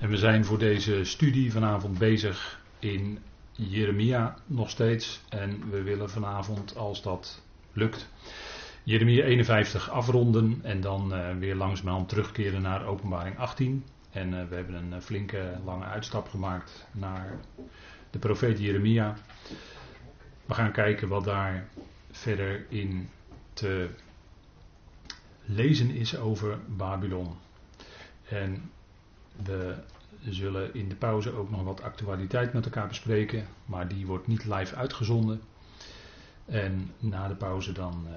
En we zijn voor deze studie vanavond bezig in Jeremia nog steeds. En we willen vanavond, als dat lukt, Jeremia 51 afronden en dan uh, weer langzamerhand terugkeren naar openbaring 18. En uh, we hebben een uh, flinke lange uitstap gemaakt naar de profeet Jeremia. We gaan kijken wat daar verder in te lezen is over Babylon. En we zullen in de pauze ook nog wat actualiteit met elkaar bespreken, maar die wordt niet live uitgezonden. En na de pauze dan uh,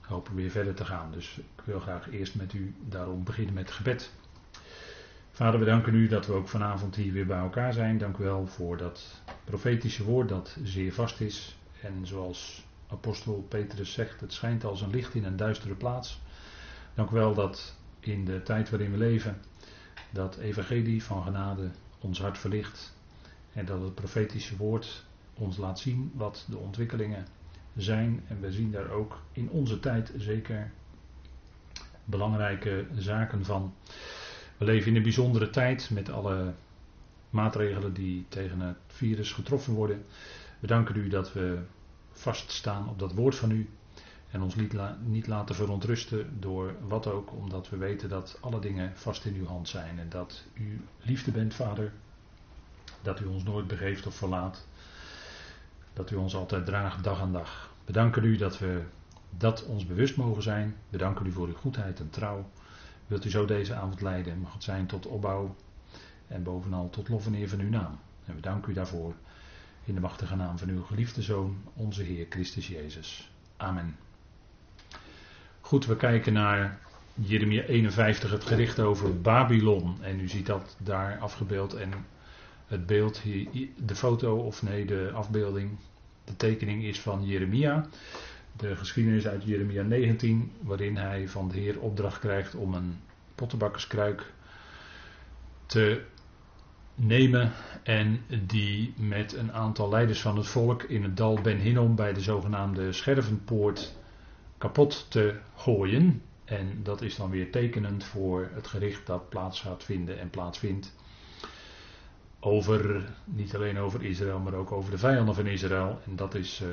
hopen we weer verder te gaan. Dus ik wil graag eerst met u daarom beginnen met gebed. Vader, we danken u dat we ook vanavond hier weer bij elkaar zijn. Dank u wel voor dat profetische woord dat zeer vast is. En zoals apostel Petrus zegt, het schijnt als een licht in een duistere plaats. Dank u wel dat in de tijd waarin we leven, dat evangelie van genade ons hart verlicht. En dat het profetische woord ons laat zien wat de ontwikkelingen zijn. En we zien daar ook in onze tijd zeker belangrijke zaken van. We leven in een bijzondere tijd met alle maatregelen die tegen het virus getroffen worden. We danken u dat we vaststaan op dat woord van u. En ons niet, la niet laten verontrusten door wat ook, omdat we weten dat alle dingen vast in uw hand zijn. En dat u liefde bent, Vader. Dat u ons nooit begeeft of verlaat. Dat u ons altijd draagt dag aan dag. We danken u dat we dat ons bewust mogen zijn. We danken u voor uw goedheid en trouw. Wilt u zo deze avond leiden mag het zijn tot opbouw en bovenal tot lof en eer van uw naam. En we danken u daarvoor in de machtige naam van uw geliefde Zoon, onze Heer Christus Jezus. Amen. Goed, we kijken naar Jeremia 51, het gericht over Babylon. En u ziet dat daar afgebeeld en het beeld, de foto of nee, de afbeelding, de tekening is van Jeremia. De geschiedenis uit Jeremia 19, waarin hij van de Heer opdracht krijgt om een pottenbakkerskruik te nemen en die met een aantal leiders van het volk in het dal Ben Hinnom bij de zogenaamde Schervenpoort kapot te gooien. En dat is dan weer tekenend voor het gericht dat plaats gaat vinden en plaatsvindt. Over, niet alleen over Israël, maar ook over de vijanden van Israël. En dat is uh,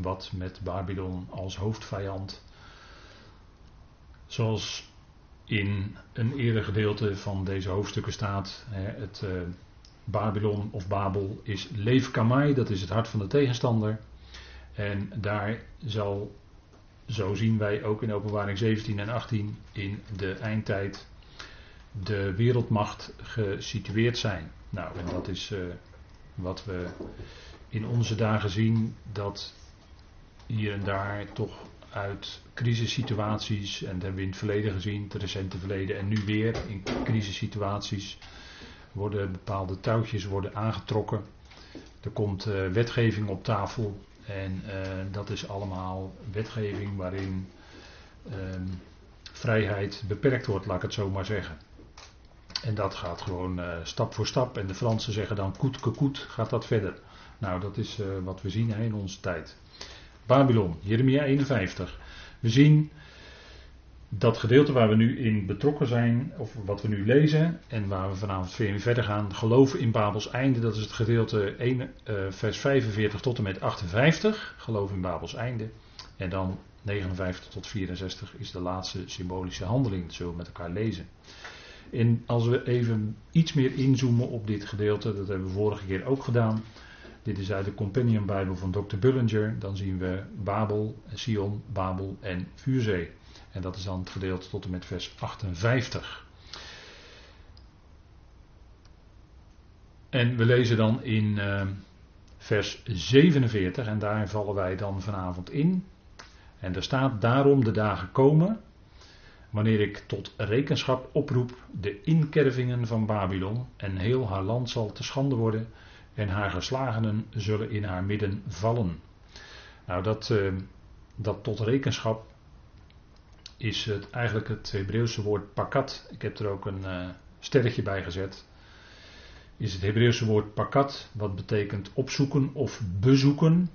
wat met Babylon als hoofdvijand. Zoals in een eerder gedeelte van deze hoofdstukken staat. Het uh, Babylon of Babel is leefkamai, dat is het hart van de tegenstander. En daar zal, zo zien wij ook in openbaring 17 en 18, in de eindtijd de wereldmacht gesitueerd zijn. Nou, en dat is uh, wat we in onze dagen zien, dat hier en daar toch uit crisissituaties, en dat hebben we in het verleden gezien, het recente verleden en nu weer in crisissituaties, worden bepaalde touwtjes worden aangetrokken. Er komt uh, wetgeving op tafel en uh, dat is allemaal wetgeving waarin um, vrijheid beperkt wordt, laat ik het zo maar zeggen. En dat gaat gewoon uh, stap voor stap. En de Fransen zeggen dan koet koet gaat dat verder. Nou, dat is uh, wat we zien in onze tijd. Babylon, Jeremia 51. We zien dat gedeelte waar we nu in betrokken zijn, of wat we nu lezen, en waar we vanavond weer verder gaan, geloven in Babels einde, dat is het gedeelte 1, uh, vers 45 tot en met 58, geloof in Babels einde. En dan 59 tot 64 is de laatste symbolische handeling, dat zullen we met elkaar lezen. En als we even iets meer inzoomen op dit gedeelte, dat hebben we vorige keer ook gedaan. Dit is uit de Companion Bijbel van Dr. Bullinger. Dan zien we Babel, Sion, Babel en Vuurzee. En dat is dan het gedeelte tot en met vers 58. En we lezen dan in uh, vers 47 en daar vallen wij dan vanavond in. En er staat daarom de dagen komen wanneer ik tot rekenschap oproep de inkervingen van Babylon en heel haar land zal te schande worden en haar geslagenen zullen in haar midden vallen. Nou, dat, uh, dat tot rekenschap is het, eigenlijk het Hebreeuwse woord pakat. Ik heb er ook een uh, sterretje bij gezet. Is het Hebreeuwse woord pakat, wat betekent opzoeken of bezoeken.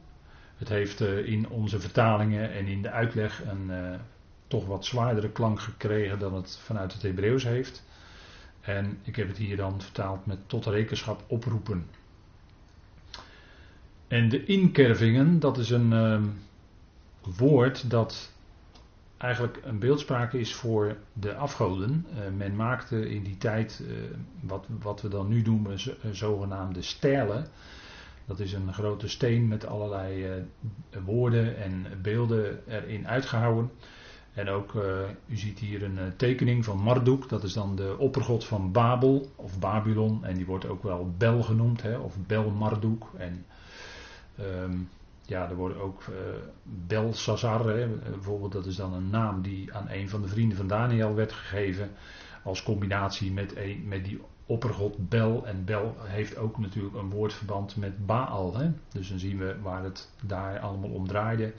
Het heeft uh, in onze vertalingen en in de uitleg een toch wat zwaardere klank gekregen dan het vanuit het Hebreeuws heeft. En ik heb het hier dan vertaald met tot rekenschap oproepen. En de inkervingen, dat is een woord dat eigenlijk een beeldspraak is voor de afgoden. Uh, men maakte in die tijd uh, wat, wat we dan nu noemen zogenaamde stijlen. Dat is een grote steen met allerlei woorden en beelden erin uitgehouden. En ook, u ziet hier een tekening van Marduk, dat is dan de oppergod van Babel of Babylon. En die wordt ook wel Bel genoemd, hè, of Bel Marduk. En um, ja, er worden ook uh, Belsazar, hè, bijvoorbeeld, dat is dan een naam die aan een van de vrienden van Daniel werd gegeven. Als combinatie met, een, met die oppergod Bel. En Bel heeft ook natuurlijk een woordverband met Baal. Hè? Dus dan zien we waar het daar allemaal om draaide.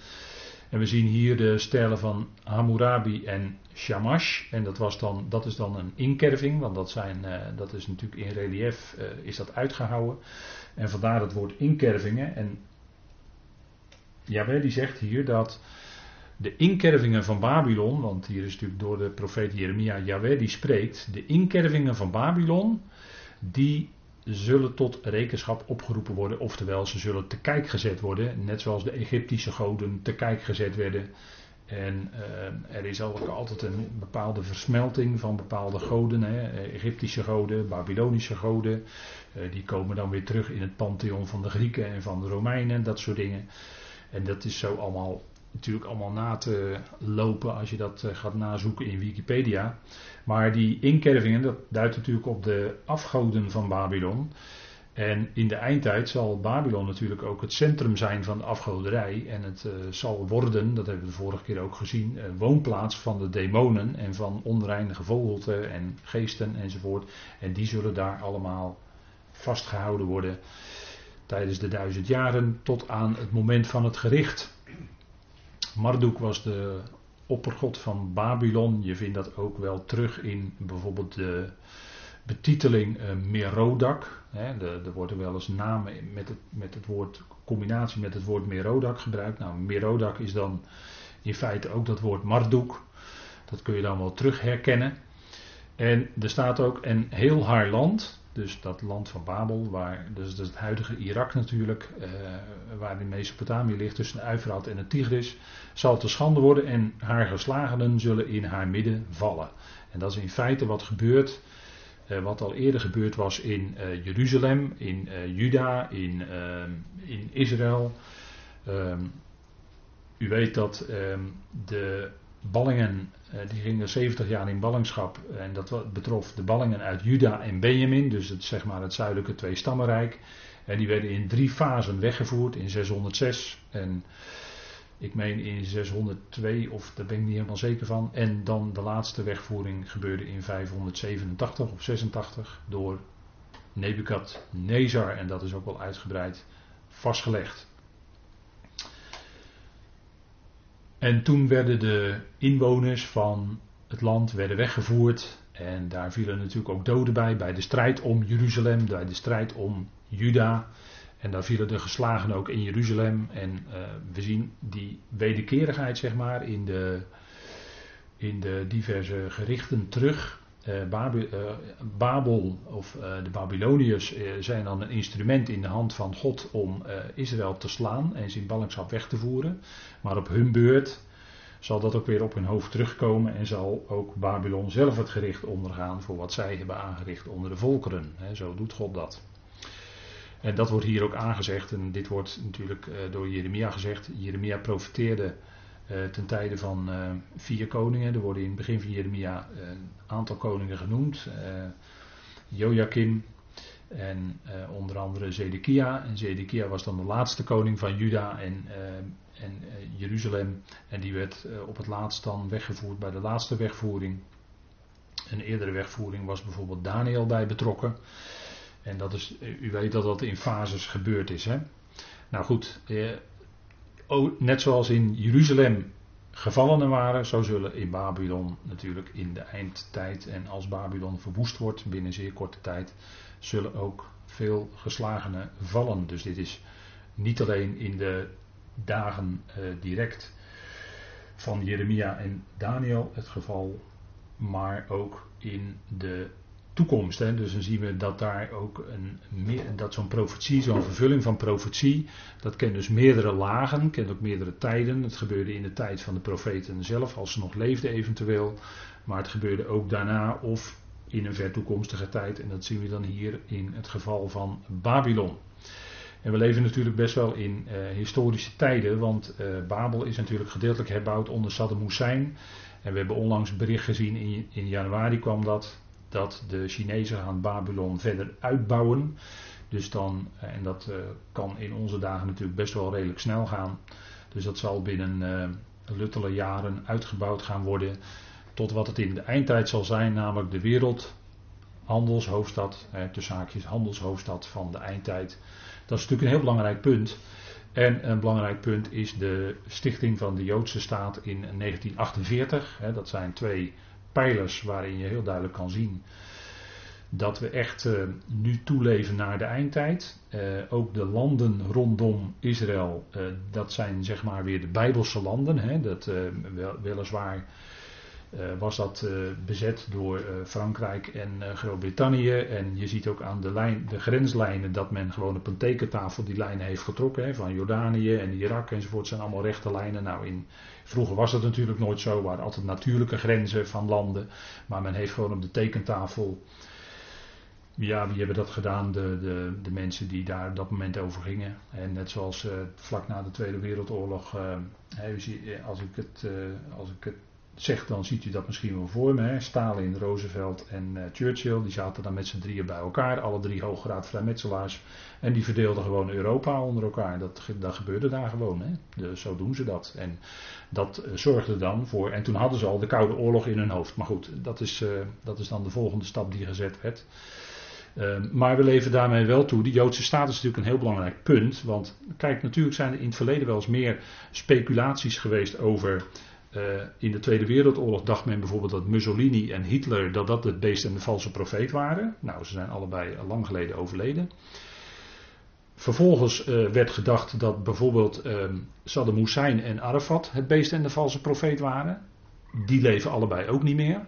En we zien hier de stijlen van Hammurabi en Shamash. En dat, was dan, dat is dan een inkerving, want dat, zijn, uh, dat is natuurlijk in relief uh, is dat uitgehouden. En vandaar het woord inkervingen. En Jawel, die zegt hier dat de inkervingen van Babylon, want hier is natuurlijk door de profeet Jeremia Jawel die spreekt, de inkervingen van Babylon, die zullen tot rekenschap opgeroepen worden, oftewel ze zullen te kijk gezet worden, net zoals de Egyptische goden te kijk gezet werden. En uh, er is ook altijd een bepaalde versmelting van bepaalde goden, hè, Egyptische goden, Babylonische goden, uh, die komen dan weer terug in het pantheon van de Grieken en van de Romeinen, dat soort dingen. En dat is zo allemaal natuurlijk allemaal na te lopen als je dat eh, gaat nazoeken in Wikipedia. Maar die inkervingen, dat duidt natuurlijk op de afgoden van Babylon. En in de eindtijd zal Babylon natuurlijk ook het centrum zijn van de afgoderij. En het uh, zal worden, dat hebben we de vorige keer ook gezien, uh, woonplaats van de demonen en van onreine gevogelte en geesten enzovoort. En die zullen daar allemaal vastgehouden worden tijdens de duizend jaren tot aan het moment van het gericht. Marduk was de oppergod van Babylon. Je vindt dat ook wel terug in bijvoorbeeld de betiteling uh, Merodak. Er worden wel eens namen met het, met het woord, combinatie met het woord Merodak gebruikt. Nou, Merodak is dan in feite ook dat woord Marduk. Dat kun je dan wel terug herkennen. En er staat ook, en heel haar land, dus dat land van Babel, waar, dus het huidige Irak natuurlijk, uh, waar in Mesopotamië ligt tussen de Uifraat en de Tigris, zal te schande worden en haar geslagenen zullen in haar midden vallen. En dat is in feite wat gebeurt, uh, wat al eerder gebeurd was in uh, Jeruzalem, in Juda, in, in Israël. Um, u weet dat um, de ballingen eh, die gingen 70 jaar in ballingschap. En dat betrof de ballingen uit Juda en Benjamin. Dus het, zeg maar het zuidelijke tweestammenrijk. En die werden in drie fasen weggevoerd. In 606 en ik meen in 602 of daar ben ik niet helemaal zeker van. En dan de laatste wegvoering gebeurde in 587 of 86 door Nebukadnezar. En dat is ook wel uitgebreid vastgelegd. En toen werden de inwoners van het land werden weggevoerd. En daar vielen natuurlijk ook doden bij, bij de strijd om Jeruzalem, bij de strijd om Juda. En daar vielen de geslagen ook in Jeruzalem. En uh, we zien die wederkerigheid, zeg maar, in de, in de diverse gerichten terug. Babel, uh, Babel of de Babyloniërs zijn dan een instrument in de hand van God om Israël te slaan en zijn ballingschap weg te voeren. Maar op hun beurt zal dat ook weer op hun hoofd terugkomen en zal ook Babylon zelf het gericht ondergaan voor wat zij hebben aangericht onder de volkeren. zo doet God dat. En dat wordt hier ook aangezegd en dit wordt natuurlijk door Jeremia gezegd. Jeremia profeteerde ten tijde van uh, vier koningen. Er worden in het begin van Jeremia uh, een aantal koningen genoemd. Joachim en onder andere Zedekia. En Zedekia was dan de laatste koning van Juda en, en Jeruzalem. En die werd op het laatst dan weggevoerd bij de laatste wegvoering. Een eerdere wegvoering was bijvoorbeeld Daniel bij betrokken. En dat is, u weet dat dat in fases gebeurd is. Hè? Nou goed, net zoals in Jeruzalem gevallenen waren, zo zullen in Babylon natuurlijk in de eindtijd en als Babylon verwoest wordt binnen zeer korte tijd, zullen ook veel geslagenen vallen. Dus dit is niet alleen in de dagen uh, direct van Jeremia en Daniel het geval, maar ook in de toekomst. Hè. Dus dan zien we dat daar ook een, dat zo'n profetie, zo'n vervulling van profetie, dat kent dus meerdere lagen, kent ook meerdere tijden. Het gebeurde in de tijd van de profeten zelf, als ze nog leefden eventueel. Maar het gebeurde ook daarna of in een ver toekomstige tijd. En dat zien we dan hier in het geval van Babylon. En we leven natuurlijk best wel in uh, historische tijden, want uh, Babel is natuurlijk gedeeltelijk herbouwd onder Saddam Hussein. En we hebben onlangs bericht gezien, in, in januari kwam dat, dat de Chinezen gaan Babylon verder uitbouwen. Dus dan, eh, en dat kan in onze dagen natuurlijk best wel redelijk snel gaan. Dus dat zal binnen uh, luttele jaren uitgebouwd gaan worden tot wat het in de eindtijd zal zijn, namelijk de wereldhandelshoofdstad, eh, tussen haakjes handelshoofdstad van de eindtijd. Dat is natuurlijk een heel belangrijk punt. En een belangrijk punt is de stichting van de Joodse staat in 1948. Dat zijn twee pijlers waarin je heel duidelijk kan zien dat we echt uh, nu toeleven naar de eindtijd. Uh, ook de landen rondom Israël, uh, dat zijn zeg maar weer de Bijbelse landen. Hè, dat wel, weliswaar was dat uh, bezet door uh, Frankrijk en Groot-Brittannië. En je ziet ook aan de, lijn, de grenslijnen dat men gewoon op een tekentafel die lijnen heeft getrokken. Hè, van Jordanië en Irak enzovoort zijn allemaal rechte lijnen. Nou, in, vroeger was dat natuurlijk nooit zo. Waren altijd natuurlijke grenzen van landen. Maar men heeft gewoon op de tekentafel. Ja, wie hebben dat gedaan? De, de, de mensen die daar op dat moment over gingen. En net zoals vlak na de Tweede Wereldoorlog. als ik het, als ik het zegt, dan ziet u dat misschien wel voor me. Hè? Stalin, Roosevelt en uh, Churchill, die zaten dan met z'n drieën bij elkaar. Alle drie hooggraad vrijmetselaars. En die verdeelden gewoon Europa onder elkaar. Dat, dat gebeurde daar gewoon. Hè? Dus zo doen ze dat. En dat uh, zorgde dan voor. En toen hadden ze al de Koude Oorlog in hun hoofd. Maar goed, dat is, uh, dat is dan de volgende stap die gezet werd. Ehm, maar we leven daarmee wel toe. Die Joodse staat is natuurlijk een heel belangrijk punt. Want kijk, natuurlijk zijn er in het verleden wel eens meer speculaties geweest over uh, in de Tweede Wereldoorlog dacht men bijvoorbeeld dat Mussolini en Hitler dat dat het beest en de valse profeet waren. Nou, ze zijn allebei lang geleden overleden. Vervolgens uh, werd gedacht dat bijvoorbeeld uh, Saddam Hussein en Arafat het beest en de valse profeet waren. Die leven allebei ook niet meer.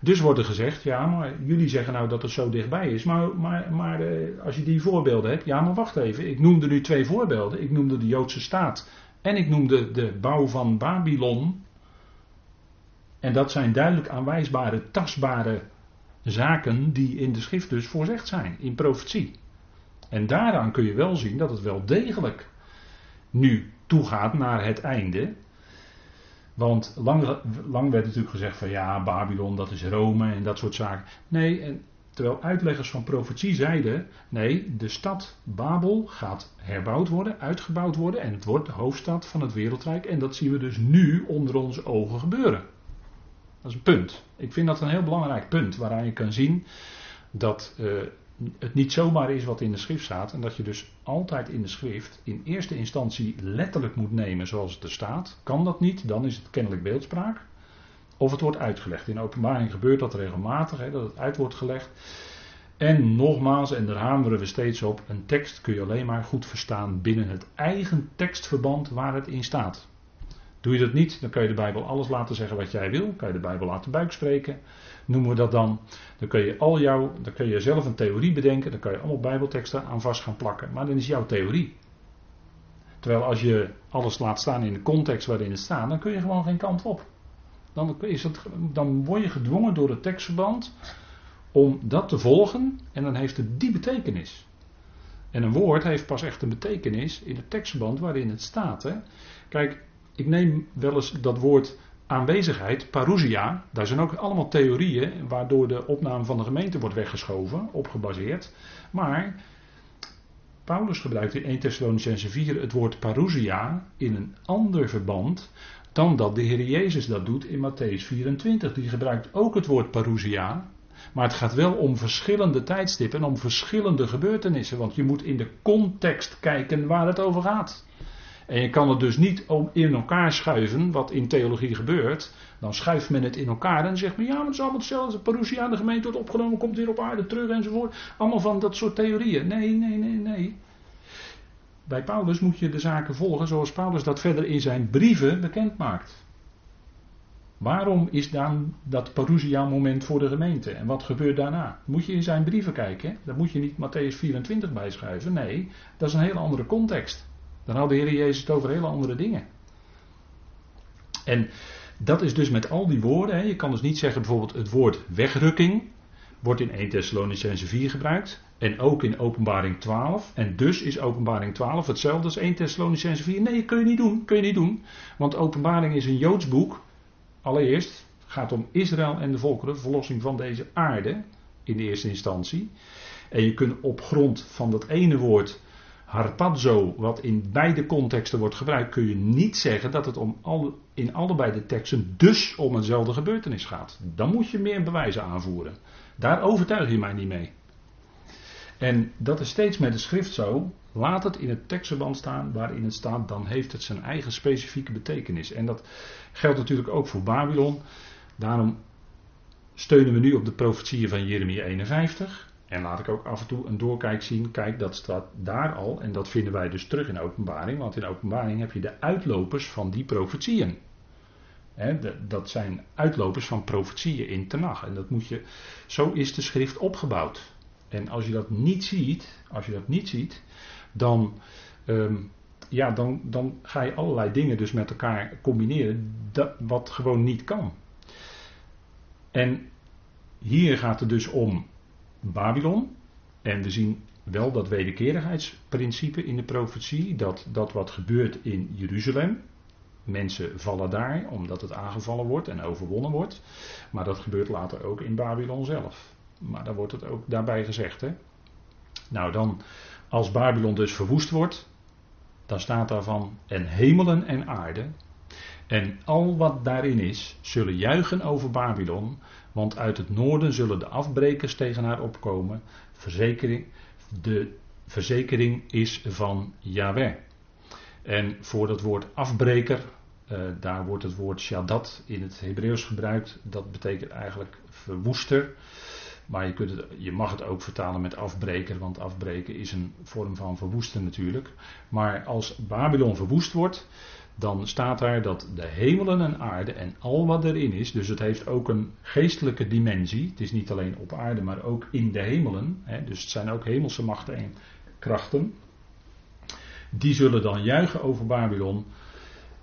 Dus wordt er gezegd, ja, maar jullie zeggen nou dat het zo dichtbij is. Maar, maar, maar uh, als je die voorbeelden hebt, ja, maar wacht even. Ik noemde nu twee voorbeelden. Ik noemde de Joodse staat en ik noemde de bouw van Babylon. En dat zijn duidelijk aanwijsbare, tastbare zaken die in de schrift dus voorzegd zijn, in profetie. En daaraan kun je wel zien dat het wel degelijk nu toegaat naar het einde. Want lang, lang werd natuurlijk gezegd van ja, Babylon dat is Rome en dat soort zaken. Nee, en terwijl uitleggers van profetie zeiden, nee, de stad Babel gaat herbouwd worden, uitgebouwd worden en het wordt de hoofdstad van het wereldrijk. En dat zien we dus nu onder onze ogen gebeuren. Dat is een punt. Ik vind dat een heel belangrijk punt waaraan je kan zien dat uh, het niet zomaar is wat in de schrift staat. En dat je dus altijd in de schrift in eerste instantie letterlijk moet nemen zoals het er staat. Kan dat niet, dan is het kennelijk beeldspraak. Of het wordt uitgelegd. In openbaring gebeurt dat regelmatig, hè, dat het uit wordt gelegd. En nogmaals, en daar hameren we steeds op, een tekst kun je alleen maar goed verstaan binnen het eigen tekstverband waar het in staat. Doe je dat niet, dan kun je de Bijbel alles laten zeggen wat jij wil. Kan je de Bijbel laten buik spreken, noemen we dat dan. Dan kun je al jouw, dan kun je zelf een theorie bedenken. Dan kan je allemaal Bijbelteksten aan vast gaan plakken. Maar dan is jouw theorie. Terwijl als je alles laat staan in de context waarin het staat, dan kun je gewoon geen kant op. Dan, is het, dan word je gedwongen door het tekstverband om dat te volgen en dan heeft het die betekenis. En een woord heeft pas echt een betekenis in het tekstverband waarin het staat. Hè? Kijk, ik neem wel eens dat woord aanwezigheid, parousia, daar zijn ook allemaal theorieën waardoor de opname van de gemeente wordt weggeschoven, op gebaseerd. Maar Paulus gebruikt in 1 Thessalonicense 4 het woord parousia in een ander verband dan dat de Heer Jezus dat doet in Matthäus 24. Die gebruikt ook het woord parousia, maar het gaat wel om verschillende tijdstippen en om verschillende gebeurtenissen, want je moet in de context kijken waar het over gaat. En je kan het dus niet in elkaar schuiven, wat in theologie gebeurt. Dan schuift men het in elkaar en zegt men ja, maar het is allemaal hetzelfde. Parousia aan de gemeente wordt opgenomen, komt weer op aarde terug enzovoort. Allemaal van dat soort theorieën. Nee, nee, nee, nee. Bij Paulus moet je de zaken volgen zoals Paulus dat verder in zijn brieven bekend maakt. Waarom is dan dat parousia moment voor de gemeente? En wat gebeurt daarna? Moet je in zijn brieven kijken. Daar moet je niet Matthäus 24 bij schrijven. Nee, dat is een hele andere context. Dan had de Heer Jezus het over hele andere dingen. En dat is dus met al die woorden. Hè. Je kan dus niet zeggen bijvoorbeeld het woord wegrukking wordt in 1 Thessalonicense 4 gebruikt. En ook in openbaring 12. En dus is openbaring 12 hetzelfde als 1 Thessalonicense 4. Nee, kun je niet doen. Kun je niet doen. Want openbaring is een Joods boek. Allereerst gaat om Israël en de volkeren, verlossing van deze aarde in de eerste instantie. En je kunt op grond van dat ene woord harpazo, wat in beide contexten wordt gebruikt, kun je niet zeggen dat het om alle, in allebei de teksten dus om eenzelfde gebeurtenis gaat. Dan moet je meer bewijzen aanvoeren. Daar overtuig je mij niet mee. En dat is steeds met de schrift zo. Laat het in het tekstverband staan waarin het staat, dan heeft het zijn eigen specifieke betekenis. En dat geldt natuurlijk ook voor Babylon. Daarom steunen we nu op de profetieën van Jeremia 51. En laat ik ook af en toe een doorkijk zien. Kijk, dat staat daar al. En dat vinden wij dus terug in openbaring. Want in openbaring heb je de uitlopers van die profetieën. dat zijn uitlopers van profetieën in Tenach. En dat moet je, zo is de schrift opgebouwd. En als je dat niet ziet, als je dat niet ziet, dan, ehm, ja, dan, dan ga je allerlei dingen dus met elkaar combineren, dat, wat gewoon niet kan. En hier gaat het dus om Babylon. En we zien wel dat wederkerigheidsprincipe in de profetie, dat dat wat gebeurt in Jeruzalem, mensen vallen daar omdat het aangevallen wordt en overwonnen wordt, maar dat gebeurt later ook in Babylon zelf. Maar daar wordt het ook daarbij gezegd. Hè? Nou dan, als Babylon dus verwoest wordt, dan staat daarvan en hemelen en aarde en al wat daarin is, zullen juichen over Babylon, want uit het noorden zullen de afbrekers tegen haar opkomen. Verzekering, de verzekering is van Yahweh. En voor dat woord afbreker, uh, daar wordt het woord shadat in het Hebreeuws gebruikt. Dat betekent eigenlijk verwoester. Maar je, kunt je mag het ook vertalen met afbreker, want afbreken is een vorm van verwoesten natuurlijk. Maar als Babylon verwoest wordt, dan staat daar dat de hemelen en aarde en al wat erin is, dus het heeft ook een geestelijke dimensie. Het is niet alleen op aarde, maar ook in de hemelen. Hè, dus het zijn ook hemelse machten en krachten. Die zullen dan juichen over Babylon.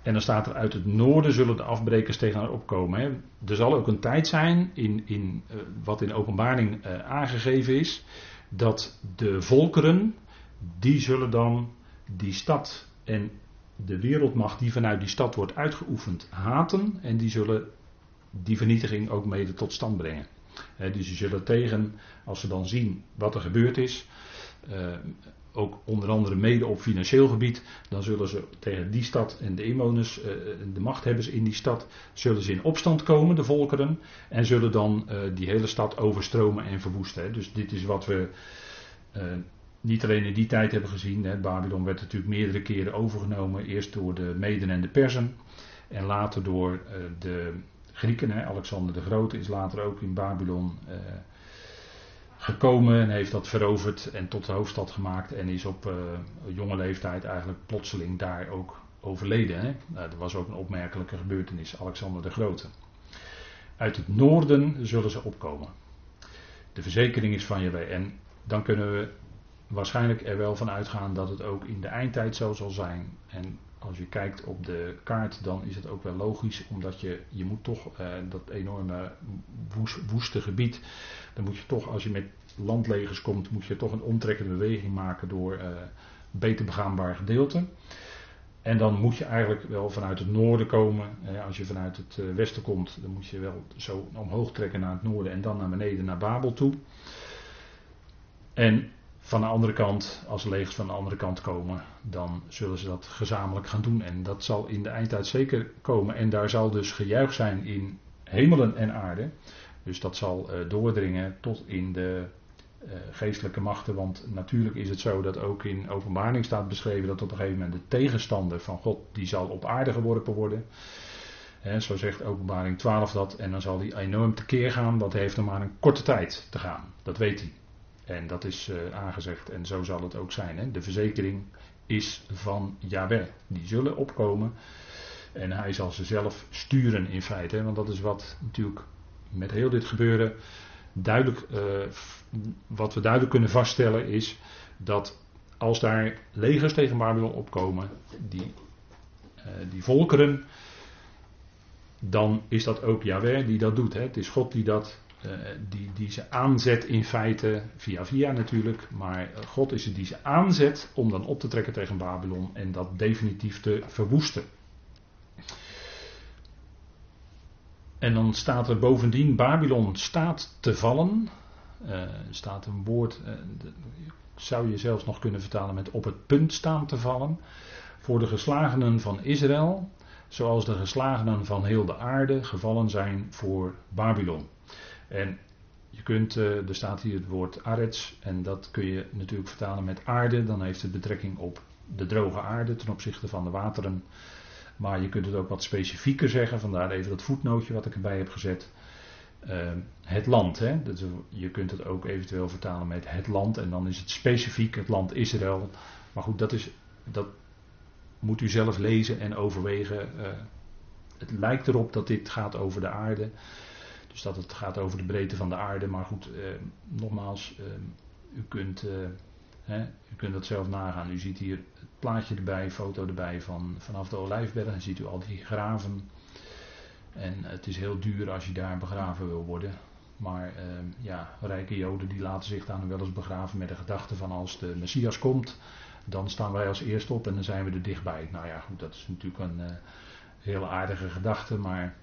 En dan staat er uit het noorden zullen de afbrekers tegen haar opkomen. Hè. Er zal ook een tijd zijn, in, in, uh, wat in openbaring uh, aangegeven is, dat de volkeren, die zullen dan die stad en de wereldmacht die vanuit die stad wordt uitgeoefend haten en die zullen die vernietiging ook mede tot stand brengen. dus ze zullen tegen, als ze dan zien wat er gebeurd is, uh, ook onder andere mede op financieel gebied, dan zullen ze tegen die stad en de inwoners, uh, de machthebbers in die stad, zullen ze in opstand komen, de volkeren, en zullen dan die hele stad overstromen en verwoesten. Dus dit is wat we niet alleen in die tijd hebben gezien. Hè, Babylon werd natuurlijk meerdere keren overgenomen. Eerst door de Meden en de Persen. En later door uh, de Grieken. Hè. Alexander de Grote is later ook in Babylon uh, gekomen. En heeft dat veroverd en tot de hoofdstad gemaakt. En is op uh, jonge leeftijd eigenlijk plotseling daar ook overleden. Hè. dat was ook een opmerkelijke gebeurtenis. Alexander de Grote. Uit het noorden zullen ze opkomen. De verzekering is van je En dan kunnen we waarschijnlijk er wel van uitgaan dat het ook in de eindtijd zo zal zijn. En als je kijkt op de kaart, dan is het ook wel logisch, omdat je, je moet toch eh, dat enorme woeste gebied, dan moet je toch, als je met landlegers komt, moet je toch een omtrekkende beweging maken door uh, beter begaanbaar gedeelte. En dan moet je eigenlijk wel vanuit het noorden komen. als je vanuit het uh, westen komt, dan moet je wel zo omhoog trekken naar het noorden en dan naar beneden naar Babel toe. En van de andere kant, als legers van de andere kant komen, dan zullen ze dat gezamenlijk gaan doen. En dat zal in de eindtijd zeker komen. En daar zal dus gejuich zijn in hemelen en aarde. Dus dat zal uh, doordringen tot in de uh, geestelijke machten. Want natuurlijk is het zo dat ook in openbaring staat beschreven dat op een gegeven moment de tegenstander van God, die zal op aarde geworpen worden. Zo zegt openbaring 12 dat. En dan zal die enorm tekeer gaan. Dat heeft er maar een korte tijd te gaan. Dat weet hij. En dat is uh, aangezegd en zo zal het ook zijn. Hè. De verzekering is van Yahweh. Die zullen opkomen. En hij zal ze zelf sturen in feite. Want dat is wat natuurlijk met heel dit gebeuren duidelijk, uh, wat we duidelijk kunnen vaststellen is dat als daar legers tegen Babylon opkomen, die, uh, die volkeren, dan is dat ook Yahweh die dat doet. Hè. Het is God die, dat, uh, die, die ze aanzet in feite, via via natuurlijk, maar God is het die ze aanzet om dan op te trekken tegen Babylon en dat definitief te verwoesten. En dan staat er bovendien, Babylon staat te vallen. Uh, staat een woord, uh, zou je zelfs nog kunnen vertalen met op het punt staan te vallen. Voor de geslagenen van Israël, zoals de geslagenen van heel de aarde gevallen zijn voor Babylon. En je kunt, uh, er staat hier het woord arets, en dat kun je natuurlijk vertalen met aarde. Dan heeft het betrekking op de droge aarde ten opzichte van de wateren. Maar je kunt het ook wat specifieker zeggen, vandaar even dat voetnootje wat ik erbij heb gezet. Uh, het land, hè? Je kunt het ook eventueel vertalen met het land en dan is het specifiek het land Israël. Maar goed, dat, is, dat moet u zelf lezen en overwegen. Uh, het lijkt erop dat dit gaat over de aarde. Dus dat het gaat over de breedte van de aarde. Maar goed, uh, nogmaals, u kunt He, u kunt dat zelf nagaan. U ziet hier het plaatje erbij, foto erbij van vanaf de Olijfberg. En ziet u al die graven. En het is heel duur als je daar begraven wil worden. Maar eh, ja, rijke Joden die laten zich dan wel eens begraven met de gedachte van als de Messias komt, dan staan wij als eerste op en dan zijn we er dichtbij. Nou ja, goed, dat is natuurlijk een uh, hele aardige gedachte, maar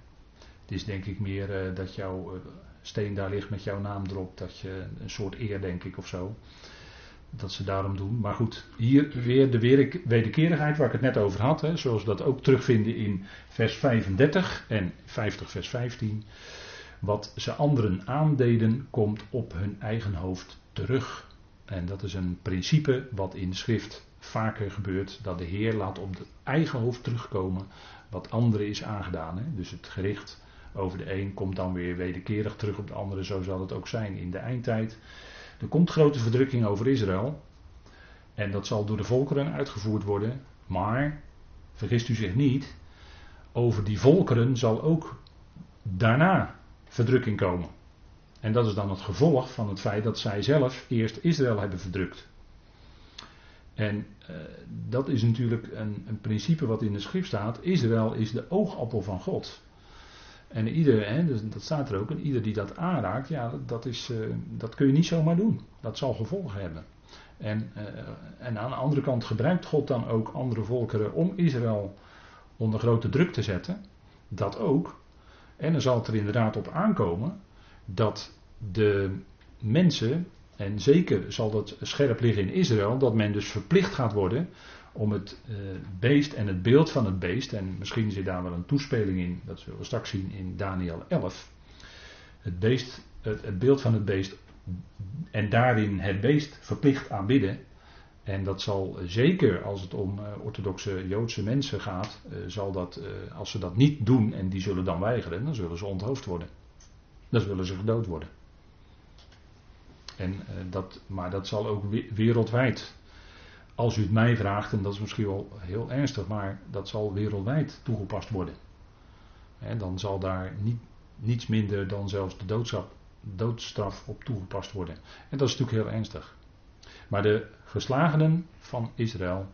het is denk ik meer uh, dat jouw eh, steen daar ligt met jouw naam erop, dat je een soort eer denk ik of zo dat ze daarom doen. Maar goed, hier weer de wederkerigheid waar ik het net over had. Hè, zoals we dat ook terugvinden in vers 35 en 50 vers 15. Wat ze anderen aandeden, komt op hun eigen hoofd terug. En dat is een principe wat in schrift vaker gebeurt. Dat de Heer laat op het eigen hoofd terugkomen wat anderen is aangedaan. Hè. Dus het gericht over de een komt dan weer wederkerig terug op de andere. Zo zal het ook zijn in de eindtijd. Er komt grote verdrukking over Israël. En dat zal door de volkeren uitgevoerd worden. Maar, vergist u zich niet, over die volkeren zal ook daarna verdrukking komen. En dat is dan het gevolg van het feit dat zij zelf eerst Israël hebben verdrukt. En uh, dat is natuurlijk een, een, principe wat in de schrift staat. Israël is de oogappel van God. En ieder, hè, dus dat staat er ook, en ieder die dat aanraakt, ja, dat, is, uh, dat kun je niet zomaar doen. Dat zal gevolgen hebben. En, uh, en aan de andere kant gebruikt God dan ook andere volkeren om Israël onder grote druk te zetten. Dat ook. En dan zal het er inderdaad op aankomen dat de mensen, en zeker zal dat scherp liggen in Israël, dat men dus verplicht gaat worden om het uh, beest en het beeld van het beest, en misschien zit daar wel een toespeling in, dat zullen we straks zien in Daniel 11. Het, beest, het, beeld van het beest en daarin het beest verplicht aanbidden. En dat zal zeker als het om uh, orthodoxe Joodse mensen gaat, uh, zal dat, als ze dat niet doen en die zullen dan weigeren, dan zullen ze onthoofd worden. Dan zullen ze gedood worden. En, dat, maar dat zal ook wereldwijd als u het mij vraagt, en dat is misschien wel heel ernstig, maar dat zal wereldwijd toegepast worden. En dan zal daar niet, niets minder dan zelfs de doodstraf, doodstraf op toegepast worden. En dat is natuurlijk heel ernstig. Maar de geslagenen van Israël,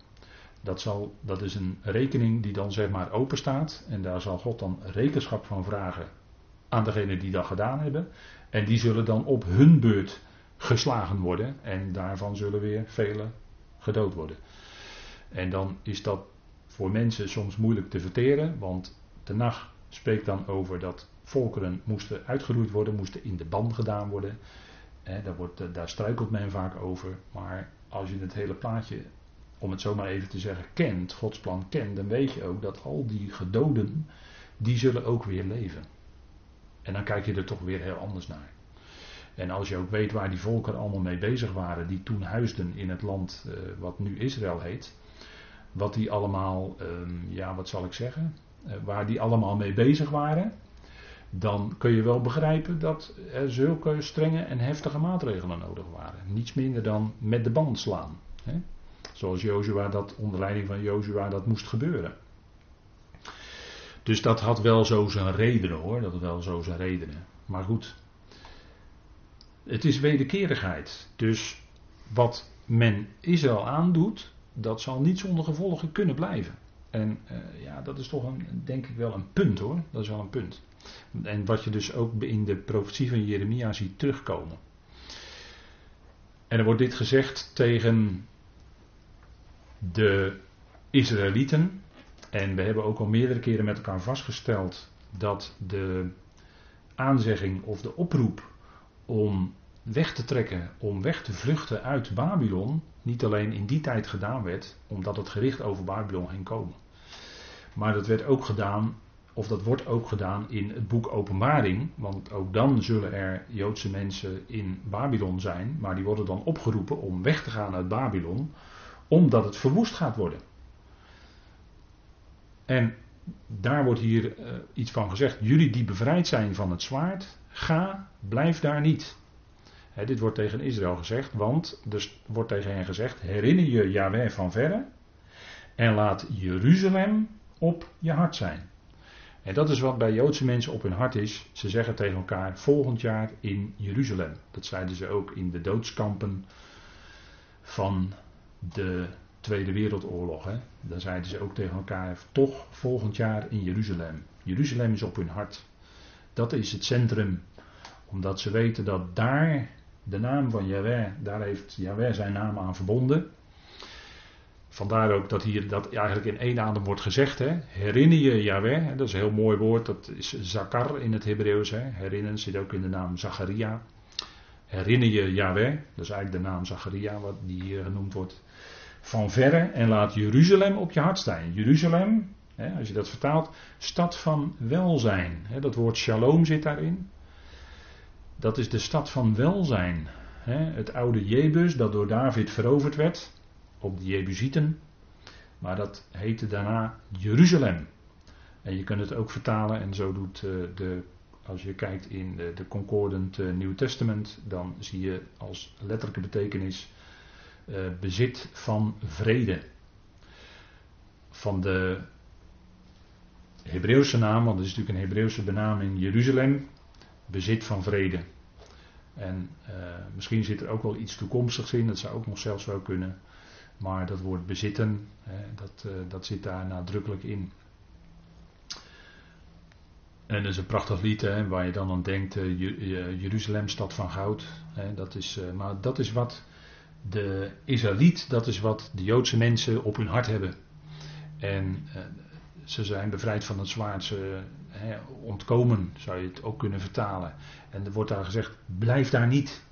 dat, zal, dat is een rekening die dan zeg maar open staat. En daar zal God dan rekenschap van vragen aan degenen die dat gedaan hebben. En die zullen dan op hun beurt geslagen worden. En daarvan zullen weer velen gedood worden. En dan is dat voor mensen soms moeilijk te verteren, want de nacht spreekt dan over dat volkeren moesten uitgeroeid worden, moesten in de ban gedaan worden. daar, wordt, eh, daar struikelt men vaak over, maar als je het hele plaatje, om het zomaar even te zeggen, kent, Gods plan kent, dan weet je ook dat al die gedoden, die zullen ook weer leven. En dan kijk je er toch weer heel anders naar. En als je ook weet waar die volken allemaal mee bezig waren, die toen huisden in het land uh, wat nu Israël heet, wat die allemaal, um, ja wat zal ik zeggen, uh, waar die allemaal mee bezig waren, dan kun je wel begrijpen dat er zulke strenge en heftige maatregelen nodig waren. Niets minder dan met de band slaan. Hè? Zoals Joshua dat onder leiding van Joshua dat moest gebeuren. Dus dat had wel zo zijn redenen hoor, dat had wel zo zijn redenen. Maar goed, het is wederkerigheid. Dus wat men Israël aandoet, dat zal niet zonder gevolgen kunnen blijven. En uh, ja, dat is toch een, denk ik wel een punt hoor. Dat is wel een punt. En wat je dus ook in de profetie van Jeremia ziet terugkomen. En er wordt dit gezegd tegen de Israëlieten. En we hebben ook al meerdere keren met elkaar vastgesteld dat de aanzegging of de oproep om weg te trekken, om weg te vluchten uit Babylon, niet alleen in die tijd gedaan werd, omdat het gericht over Babylon ging komen. Maar dat werd ook gedaan, of dat wordt ook gedaan in het boek Openbaring, want ook dan zullen er Joodse mensen in Babylon zijn, maar die worden dan opgeroepen om weg te gaan uit Babylon, omdat het verwoest gaat worden. En daar wordt hier uh, iets van gezegd. Jullie die bevrijd zijn van het zwaard, ga, blijf daar niet. dit wordt tegen Israël gezegd, want dus wordt tegen hen gezegd: herinner je Yahweh van verre en laat Jeruzalem op je hart zijn. En dat is wat bij Joodse mensen op hun hart is. Ze zeggen tegen elkaar volgend jaar in Jeruzalem. Dat zeiden ze ook in de doodskampen van de Tweede Wereldoorlog. Hè. Dan zeiden ze ook tegen elkaar toch volgend jaar in Jeruzalem. Jeruzalem is op hun hart. Dat is het centrum. Omdat ze weten dat daar de naam van Yahweh, daar heeft Yahweh zijn naam aan verbonden. Vandaar ook dat hier dat eigenlijk in één adem wordt gezegd. Hè. Herinner je Yahweh, dat is een heel mooi woord, dat is zakar in het Hebreeuws. Herinneren zit ook in de naam Zacharia. Herinner je Yahweh, dat is eigenlijk de naam Zacharia wat die hier genoemd wordt. Van verre en laat Jeruzalem op je hart staan. Jeruzalem, hè, als je dat vertaalt, stad van welzijn. Dat woord shalom zit daarin. Dat is de stad van welzijn. Het oude Jebus dat door David veroverd werd op de Jebusieten. Maar dat heette daarna Jeruzalem. En je kunt het ook vertalen, en zo doet uh, de, als je kijkt in de, de Concordant uh, Nieuw Testament, dan zie je als letterlijke betekenis uh, bezit van vrede. Van de Hebreeuwse naam, want het is natuurlijk een Hebreeuwse benaming Jeruzalem, bezit van vrede. En misschien zit er ook wel iets toekomstigs in, dat zou ook nog zelfs wel kunnen. Maar dat woord bezitten, dat, eh, dat zit daar nadrukkelijk in. En dat is een prachtig lied hè, waar je dan aan denkt, uh, Jeruzalem, stad van goud. Hè, dat is, maar dat is wat de Israëliet, dat is wat de Joodse mensen op hun hart hebben. En ze zijn bevrijd van het zwaard, ze hè, ontkomen, zou je het ook kunnen vertalen. En er wordt daar gezegd, blijf daar niet.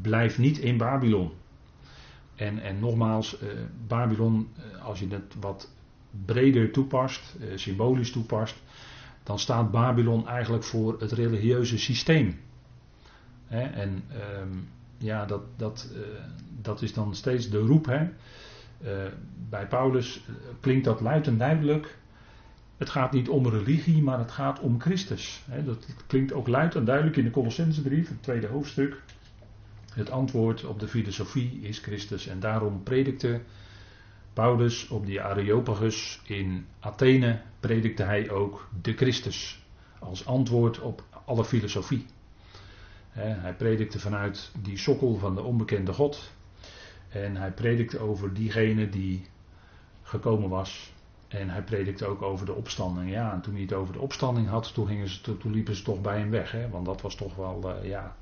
Blijf niet in Babylon. En, en nogmaals, uh, Babylon, uh, als je het wat breder toepast, uh, symbolisch toepast, dan staat Babylon eigenlijk voor het religieuze systeem. En um, ja, dat, dat, dat is dan steeds de roep. Hè? bij Paulus klinkt dat luid en duidelijk. Het gaat niet om religie, maar het gaat om Christus. Dat klinkt ook luid en duidelijk in de Colossensebrief, het tweede hoofdstuk. Het antwoord op de filosofie is Christus. En daarom predikte Paulus op die Areopagus in Athene, predikte hij ook de Christus. Als antwoord op alle filosofie. hij predikte vanuit die sokkel van de onbekende God. En hij predikte over diegene die gekomen was. En hij predikte ook over de opstanding. Ja, en toen hij het over de opstanding had, toen, liepen ze toch bij hem weg. Hè? Want dat was toch wel, uh, ja,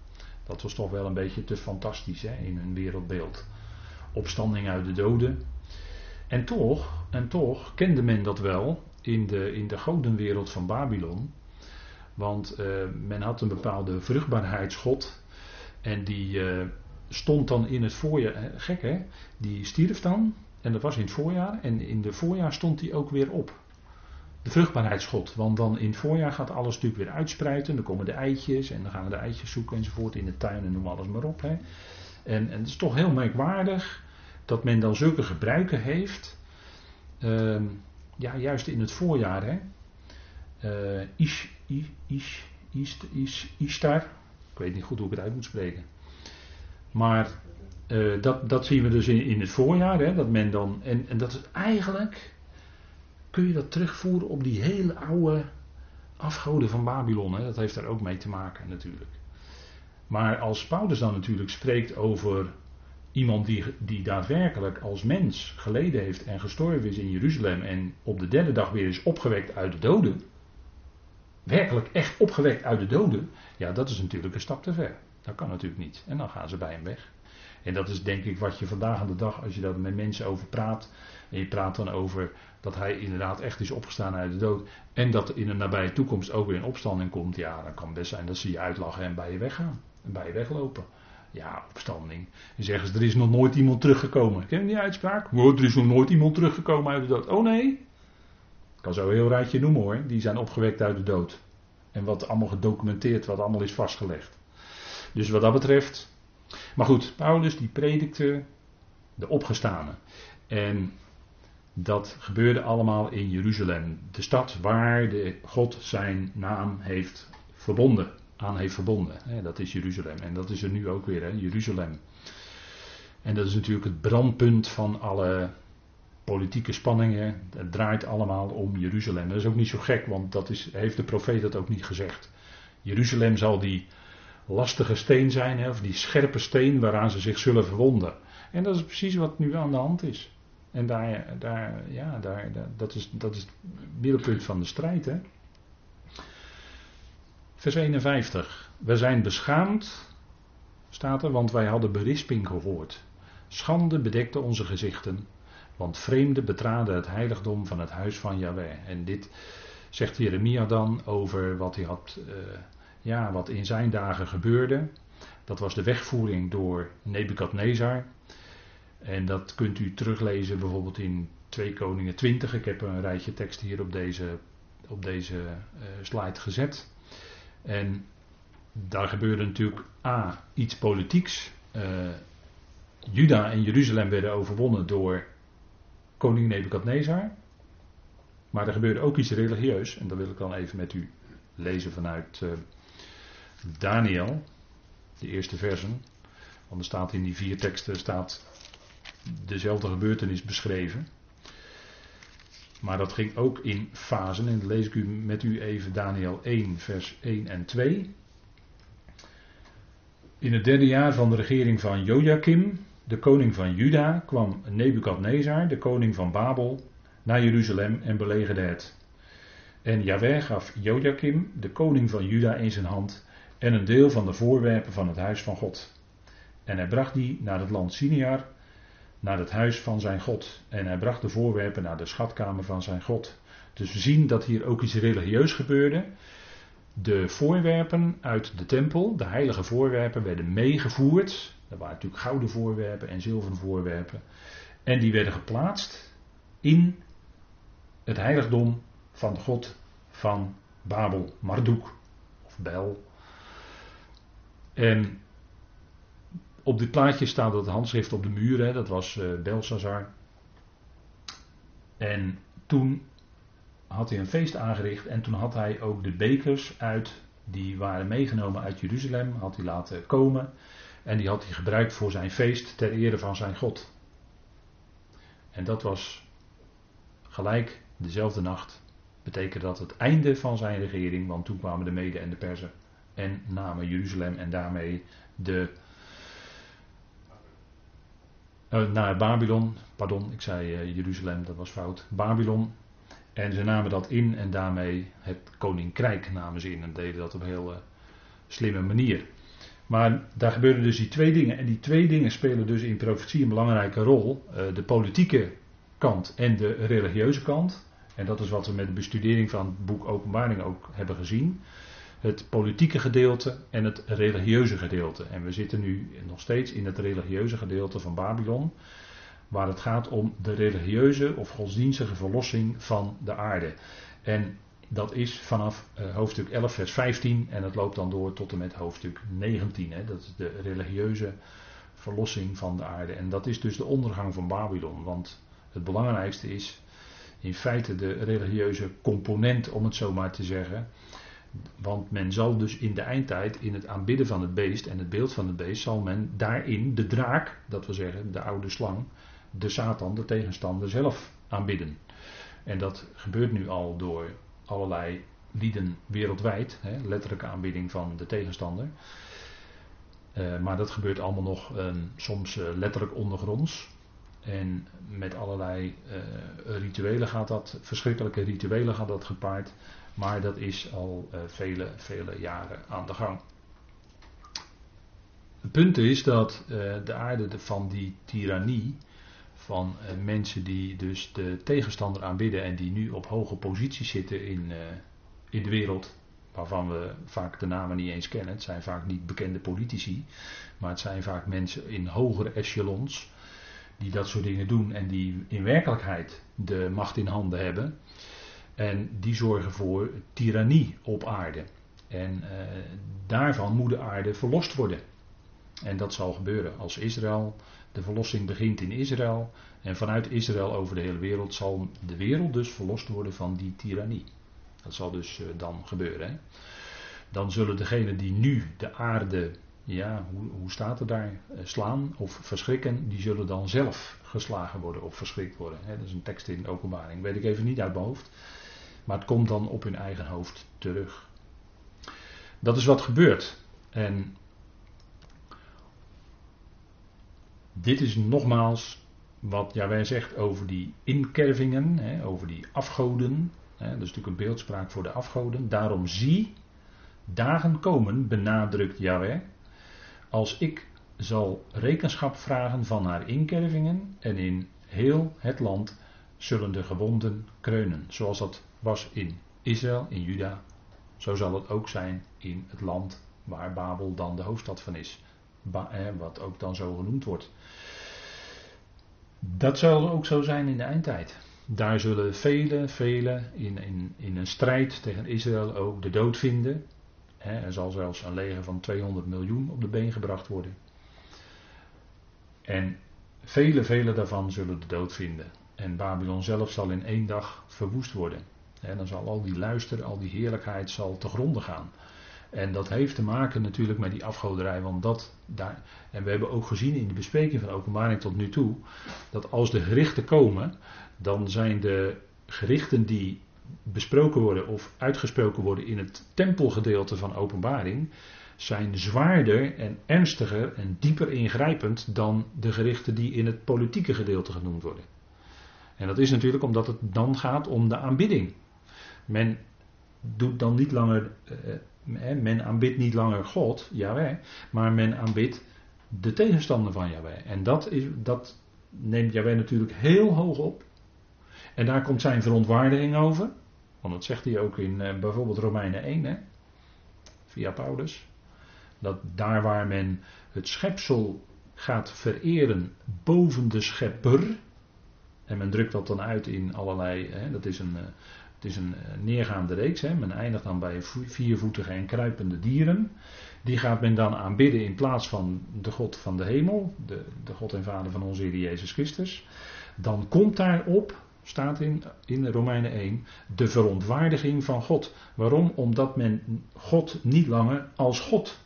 dat was toch wel een beetje te fantastisch hè, in hun wereldbeeld. Opstanding uit de doden. En toch, en toch kende men dat wel in de, in de godenwereld van Babylon. Want uh, men had een bepaalde vruchtbaarheidsgod. En die uh, stond dan in het voorjaar. Gek hè? Die stierf dan. En dat was in het voorjaar. En in de voorjaar stond hij ook weer op de vruchtbaarheidsgod. Want dan in het voorjaar gaat alles natuurlijk weer uitspreiden. Dan komen de eitjes en dan gaan we de eitjes zoeken enzovoort in de tuin en noem alles maar op. Hè. En, en het is toch heel merkwaardig dat men dan zulke gebruiken heeft. Uh, ja, juist in het voorjaar. Hè. Uh, ish. Ik weet niet goed hoe ik het uit moet spreken. Maar uh, dat, dat zien we dus in, in het voorjaar. Hè, dat men dan, en, en dat is eigenlijk kun je dat terugvoeren op die hele oude afgoden van Babylon. Hè? Dat heeft daar ook mee te maken natuurlijk. Maar als Paulus dan natuurlijk spreekt over iemand die, die daadwerkelijk als mens geleden heeft en gestorven is in Jeruzalem en op de derde dag weer is opgewekt uit de doden, werkelijk echt opgewekt uit de doden, ja, dat is natuurlijk een stap te ver. Dat kan natuurlijk niet. En dan gaan ze bij hem weg. En dat is denk ik wat je vandaag aan de dag, als je daar met mensen over praat, en je praat dan over dat hij inderdaad echt is opgestaan uit de dood, en dat in de nabije toekomst ook weer in opstanding komt, ja, dan kan best zijn dat ze je uitlachen en bij je weggaan. En bij je weglopen. Ja, opstanding. En zeggen ze, er is nog nooit iemand teruggekomen. Ken je die uitspraak? Er is nog nooit iemand teruggekomen uit de dood. Oh nee? Ik kan zo een heel rijtje noemen hoor. Die zijn opgewekt uit de dood. En wat allemaal gedocumenteerd, wat allemaal is vastgelegd. Dus wat dat betreft. Maar goed, Paulus die predikte de opgestane. En dat gebeurde allemaal in Jeruzalem. De stad waar de God zijn naam heeft verbonden aan heeft verbonden. Dat is Jeruzalem. En dat is er nu ook weer, hè, Jeruzalem. En dat is natuurlijk het brandpunt van alle politieke spanningen. Het draait allemaal om Jeruzalem. Dat is ook niet zo gek, want dat is, heeft de profeet dat ook niet gezegd. Jeruzalem zal die lastige steen zijn, hè, of die scherpe steen waaraan ze zich zullen verwonden. En dat is precies wat nu aan de hand is. En daar, daar, ja, daar, dat, is, dat is het middelpunt van de strijd. Hè. Vers 51. We zijn beschaamd, staat er, want wij hadden berisping gehoord. Schande bedekte onze gezichten, want vreemden betraden het heiligdom van het huis van Yahweh. En dit zegt Jeremia dan over wat hij had, uh, ja, wat in zijn dagen gebeurde. Dat was de wegvoering door Nebukadnezar. En dat kunt u teruglezen bijvoorbeeld in 2 Koningen 20. Ik heb een rijtje tekst hier op deze, op deze uh, slide gezet. En daar gebeurde natuurlijk A, iets politieks. Uh, Juda en Jeruzalem werden overwonnen door koning Nebukadnezar. Maar er gebeurde ook iets religieus. En dat wil ik dan even met u lezen vanuit uh, Daniel, de eerste versen. Want er staat in die vier teksten staat dezelfde gebeurtenis beschreven. Maar dat ging ook in fasen. En lees ik u met u even Daniel 1, vers 1 en 2. In het derde jaar van de regering van Joachim, de koning van Juda, kwam Nebukadnezar, de koning van Babel, naar Jeruzalem en belegerde het. En Jaweh gaf Joachim, de koning van Juda, in zijn hand en een deel van de voorwerpen van het huis van God. En hij bracht die naar het land Siniar naar het huis van zijn God. En hij bracht de voorwerpen naar de schatkamer van zijn God. Dus we zien dat hier ook iets religieus gebeurde. De voorwerpen uit de tempel, de heilige voorwerpen, werden meegevoerd. Er waren natuurlijk gouden voorwerpen en zilveren voorwerpen. En die werden geplaatst in het heiligdom van God van Babel, Marduk of Bel. En op dit plaatje staat het handschrift op de muur, hè, dat was uh, Belsazar. En toen had hij een feest aangericht en toen had hij ook de bekers uit, die waren meegenomen uit Jeruzalem, had hij laten komen. En die had hij gebruikt voor zijn feest ter ere van zijn God. En dat was gelijk dezelfde nacht. Betekende dat het einde van zijn regering, want toen kwamen de Mede en de Perzen en namen Jeruzalem en daarmee de uh, naar Babylon. Pardon, ik zei uh, Jeruzalem, dat was fout. Babylon. En ze namen dat in en daarmee het koninkrijk namen ze in en deden dat op een heel uh, slimme manier. Maar daar gebeurden dus die twee dingen. En die twee dingen spelen dus in profetie een belangrijke rol. de politieke kant en de religieuze kant. En dat is wat we met de bestudering van het boek Openbaring ook hebben gezien het politieke gedeelte en het religieuze gedeelte. En we zitten nu nog steeds in het religieuze gedeelte van Babylon, waar het gaat om de religieuze of godsdienstige verlossing van de aarde. En dat is vanaf uh, hoofdstuk 11, vers 15 en het loopt dan door tot en met hoofdstuk 19. Hè. Dat is de religieuze verlossing van de aarde. En dat is dus de ondergang van Babylon, want het belangrijkste is in feite de religieuze component, om het zo maar te zeggen. Want men zal dus in de eindtijd, in het aanbidden van het beest en het beeld van het beest, zal men daarin de draak, dat wil zeggen de oude slang, de Satan, de tegenstander zelf aanbidden. En dat gebeurt nu al door allerlei lieden wereldwijd, hè, letterlijke aanbidding van de tegenstander. Uh, maar dat gebeurt allemaal nog um, soms uh, letterlijk ondergronds. En met allerlei uh, rituelen gaat dat, verschrikkelijke rituelen gaat dat gepaard. Maar dat is al vele, vele jaren aan de gang. Het punt is dat de aarde van die tirannie, van mensen die dus de tegenstander aanbidden en die nu op hoge posities zitten in, in de wereld, waarvan we vaak de namen niet eens kennen. Het zijn vaak niet bekende politici, maar het zijn vaak mensen in hogere echelons die dat soort dingen doen en die in werkelijkheid de macht in handen hebben. En die zorgen voor tirannie op aarde. En eh, daarvan moet de aarde verlost worden. En dat zal gebeuren als Israël. De verlossing begint in Israël. En vanuit Israël over de hele wereld zal de wereld dus verlost worden van die tirannie. Dat zal dus uh, dan gebeuren. Hè? Dan zullen degenen die nu de aarde, ja, hoe, hoe staat het daar, uh, slaan of verschrikken, die zullen dan zelf geslagen worden of verschrikt worden. Hè? Dat is een tekst in de openbaring, weet ik even niet uit mijn hoofd. Maar het komt dan op hun eigen hoofd terug. Dat is wat gebeurt. En dit is nogmaals wat Jawij zegt over die inkervingen, hè, over die afgoden. Hè, dat is natuurlijk een beeldspraak voor de afgoden. Daarom zie, dagen komen, benadrukt Yahweh, als ik zal rekenschap vragen van haar inkervingen en in heel het land zullen de gewonden kreunen. Zoals dat was in Israël, in Juda. Zo zal het ook zijn in het land waar Babel dan de hoofdstad van is. Wat ook dan zo genoemd wordt. Dat zal ook zo zijn in de eindtijd. Daar zullen velen, velen in, in, in een strijd tegen Israël ook de dood vinden. er zal zelfs een leger van 200 miljoen op de been gebracht worden. En vele, vele daarvan zullen de dood vinden. En Babylon zelf zal in één dag verwoest worden. En dan zal al die luister, al die heerlijkheid zal te gronden gaan. En dat heeft te maken natuurlijk met die afgoderij, want dat daar. En we hebben ook gezien in de bespreking van openbaring tot nu toe, dat als de gerichten komen, dan zijn de gerichten die besproken worden of uitgesproken worden in het tempelgedeelte van openbaring, zijn zwaarder en ernstiger en dieper ingrijpend dan de gerichten die in het politieke gedeelte genoemd worden. En dat is natuurlijk omdat het dan gaat om de aanbidding. Men doet dan niet langer, eh, men aanbidt niet langer God, Jaweh, maar men aanbidt de tegenstander van Jaweh. En dat, is, dat neemt Jaweh natuurlijk heel hoog op. En daar komt zijn verontwaardiging over. Want dat zegt hij ook in uh, bijvoorbeeld Romeinen 1, hè, via Paulus. Dat daar waar men het schepsel gaat vereren boven de schepper. En men drukt dat dan uit in allerlei. Hè, dat is een, het is een uh, neergaande reeks. Hè, men eindigt dan bij viervoetige en kruipende dieren. Die gaat men dan aanbidden in plaats van de God van de hemel. De, de God en Vader van onze Heer Jezus Christus. Dan komt daarop staat in, in Romeinen 1, de verontwaardiging van God. Waarom? Omdat men God niet langer als God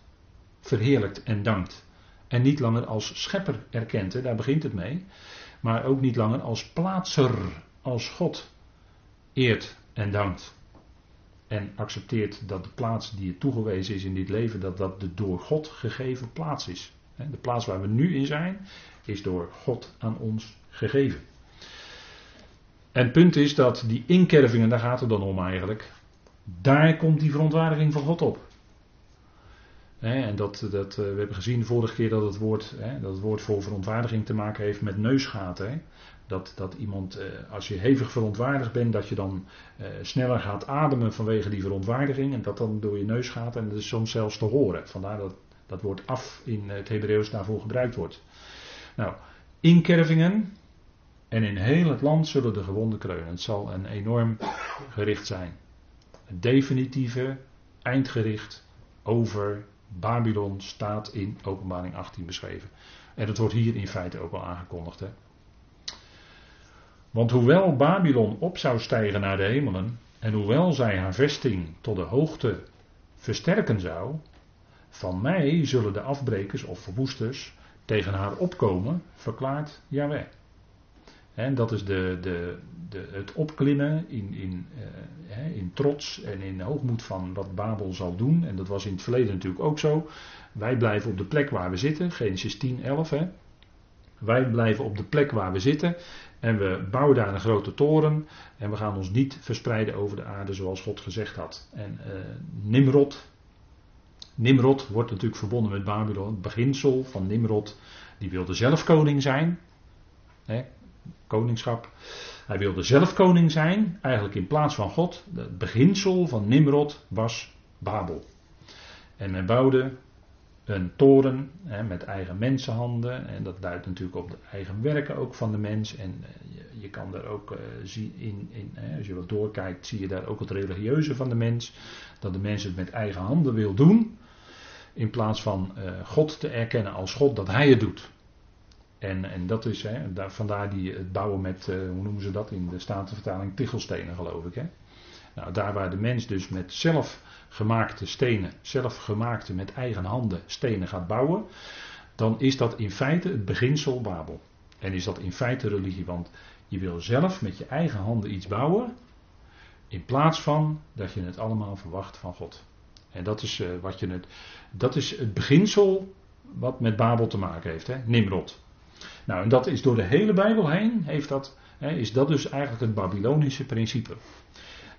verheerlijkt en dankt. En niet langer als schepper erkent, daar begint het mee. Maar ook niet langer als plaatser, als God eert en dankt. En accepteert dat de plaats die het toegewezen is in dit leven, dat dat de door God gegeven plaats is. De plaats waar we nu in zijn, is door God aan ons gegeven. En het punt is dat die inkervingen, daar gaat het dan om eigenlijk. Daar komt die verontwaardiging van God op. en dat, dat, eh, we hebben gezien vorige keer dat het, woord, dat het woord voor verontwaardiging te maken heeft met neusgaten. Dat, dat iemand, eh, als je hevig verontwaardigd bent, dat je dan eh, sneller gaat ademen vanwege die verontwaardiging. En dat dan door je neus gaat en dat is soms zelfs te horen. Vandaar dat dat woord af in het Hebreeuws daarvoor gebruikt wordt. Nou, inkervingen, en in heel het land zullen de gewonden kreunen. Het zal een enorm gericht zijn. Het definitieve eindgericht over Babylon staat in Openbaring 18 beschreven. En dat wordt hier in feite ook al aangekondigd. Hè? Want hoewel Babylon op zou stijgen naar de hemelen, en hoewel zij haar vesting tot de hoogte versterken zou, van mij zullen de afbrekers of verwoesters tegen haar opkomen, verklaart Yahweh. En dat is de, de, de, het opklimmen in, in, uh, in trots en in hoogmoed van wat Babel zal doen. En dat was in het verleden natuurlijk ook zo. Wij blijven op de plek waar we zitten, Genesis 10, 11. Hè. Wij blijven op de plek waar we zitten en we bouwen daar een grote toren en we gaan ons niet verspreiden over de aarde zoals God gezegd had. En uh, Nimrod, Nimrod wordt natuurlijk verbonden met Babylon. Het beginsel van Nimrod, die wilde zelf koning zijn. Hè, koningschap. Hij wilde zelf koning zijn, eigenlijk in plaats van God. Het beginsel van Nimrod was Babel. En hij bouwde een toren hè, met eigen mensenhanden. En dat duidt natuurlijk op de eigen werken ook van de mens. En eh, je, je, kan daar ook uh, zien, in, in, hè, als je wat doorkijkt, zie je daar ook het religieuze van de mens. Dat de mens het met eigen handen wil doen. In plaats van uh, God te erkennen als God dat hij het doet. En, en dat is, hè, daar, vandaar die, het bouwen met, hoe noemen ze dat in de Statenvertaling, tichelstenen geloof ik. Hè. Nou, daar waar de mens dus met zelf gemaakte stenen, zelfgemaakte met eigen handen stenen gaat bouwen, dan is dat in feite het beginsel Babel. En is dat in feite religie, want je wil zelf met je eigen handen iets bouwen, in plaats van dat je het allemaal verwacht van God. En dat is, uh, wat je het, dat is het beginsel wat met Babel te maken heeft, hè? Nimrod. Nou, en dat is door de hele Bijbel heen, heeft dat, hè, is dat dus eigenlijk het Babylonische principe.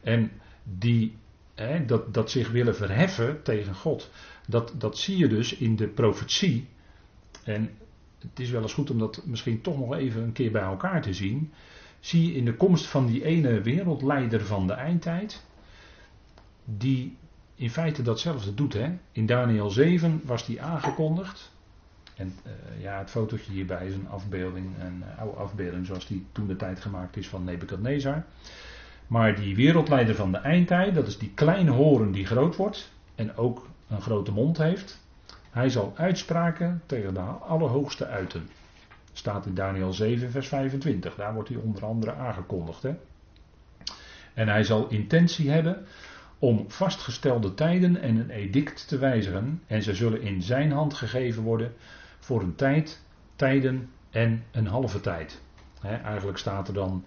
En die hè, dat, dat zich willen verheffen tegen God. Dat, dat zie je dus in de profetie. En het is wel eens goed om dat misschien toch nog even een keer bij elkaar te zien. Zie je in de komst van die ene wereldleider van de eindtijd. Die in feite datzelfde doet. Hè? In Daniel 7 was die aangekondigd. En uh, ja, het fotootje hierbij is een afbeelding, een oude afbeelding zoals die toen de tijd gemaakt is van Nebukadnezar. Maar die wereldleider van de eindtijd, dat is die kleine horen die groot wordt en ook een grote mond heeft. Hij zal uitspraken tegen de Allerhoogste uiten. Staat in Daniel 7, vers 25. Daar wordt hij onder andere aangekondigd. Hè? En hij zal intentie hebben om vastgestelde tijden en een edict te wijzigen. En ze zullen in zijn hand gegeven worden voor een tijd, tijden en een halve tijd. eigenlijk staat er dan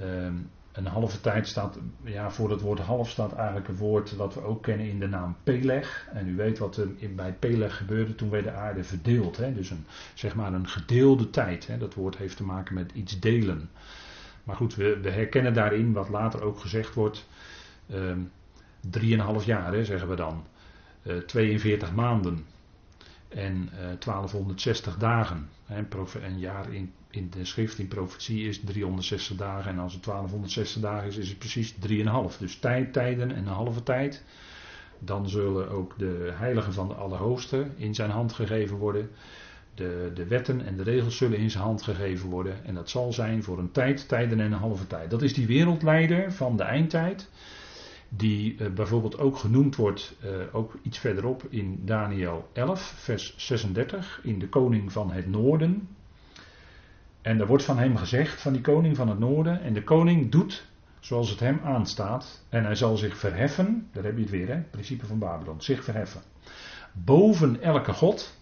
ehm, een halve tijd staat, ja, voor het woord half staat eigenlijk een woord wat we ook kennen in de naam Peleg. En u weet wat er bij Peleg gebeurde toen werd de aarde verdeeld. Hè? Dus een, zeg maar een gedeelde tijd. Hè? Dat woord heeft te maken met iets delen. Maar goed, we, we herkennen daarin wat later ook gezegd wordt. Ehm, drieënhalf jaar, hè, zeggen we dan. Uh, eh, 42 maanden. En uh, eh, 1260 dagen. Hè, een jaar in in de schrift, in profetie, is 360 dagen. En als het 1260 dagen is, is het precies 3,5. Dus tijd, tijden en een halve tijd. Dan zullen ook de heiligen van de Allerhoogste in zijn hand gegeven worden. De, de wetten en de regels zullen in zijn hand gegeven worden. En dat zal zijn voor een tijd, tijden en een halve tijd. Dat is die wereldleider van de eindtijd. Die uh, bijvoorbeeld ook genoemd wordt, uh, ook iets verderop in Daniel 11, vers 36. In de koning van het noorden. En er wordt van hem gezegd, van die koning van het noorden, en de koning doet zoals het hem aanstaat, en hij zal zich verheffen, daar heb je het weer, hè, principe van Babylon, zich verheffen, boven elke god,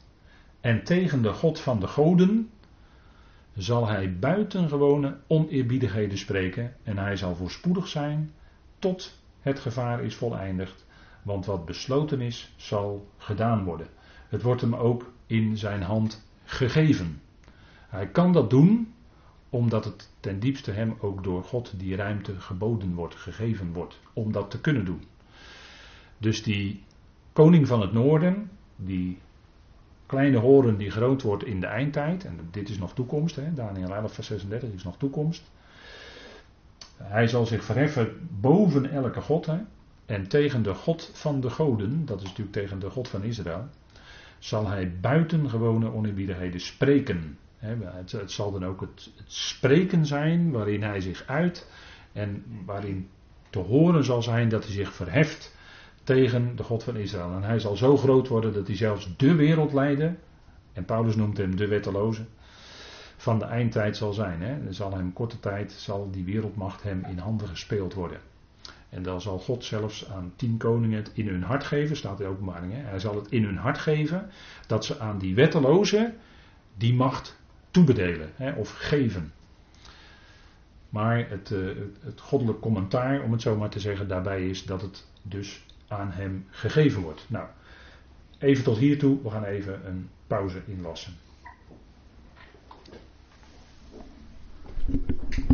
en tegen de god van de goden zal hij buitengewone oneerbiedigheden spreken, en hij zal voorspoedig zijn tot het gevaar is voleindigd, want wat besloten is, zal gedaan worden. Het wordt hem ook in zijn hand gegeven. Hij kan dat doen omdat het ten diepste hem ook door God die ruimte geboden wordt, gegeven wordt, om dat te kunnen doen. Dus die koning van het noorden, die kleine horen die groot wordt in de eindtijd, en dit is nog toekomst, hè, Daniel 11 vers 36 is nog toekomst. Hij zal zich verheffen boven elke god, en tegen de God van de goden, dat is natuurlijk tegen de God van Israël, zal hij buitengewone oneerbiedigheden spreken. Het, het, zal dan ook het, het, spreken zijn waarin hij zich uit en waarin te horen zal zijn dat hij zich verheft tegen de God van Israël. En hij zal zo groot worden dat hij zelfs de wereldleider, en Paulus noemt hem de wetteloze, van de eindtijd zal zijn. Hè. Zal hem korte tijd, zal die wereldmacht hem in handen gespeeld worden. En dan zal God zelfs aan tien koningen het in hun hart geven, staat in de openbaring. Hè. Hij zal het in hun hart geven dat ze aan die wetteloze die macht toebedelen hè, of geven. Maar het, uh, het goddelijk commentaar, om het zo maar te zeggen, daarbij is dat het dus aan hem gegeven wordt. Nou, even tot hiertoe. We gaan even een pauze inlassen.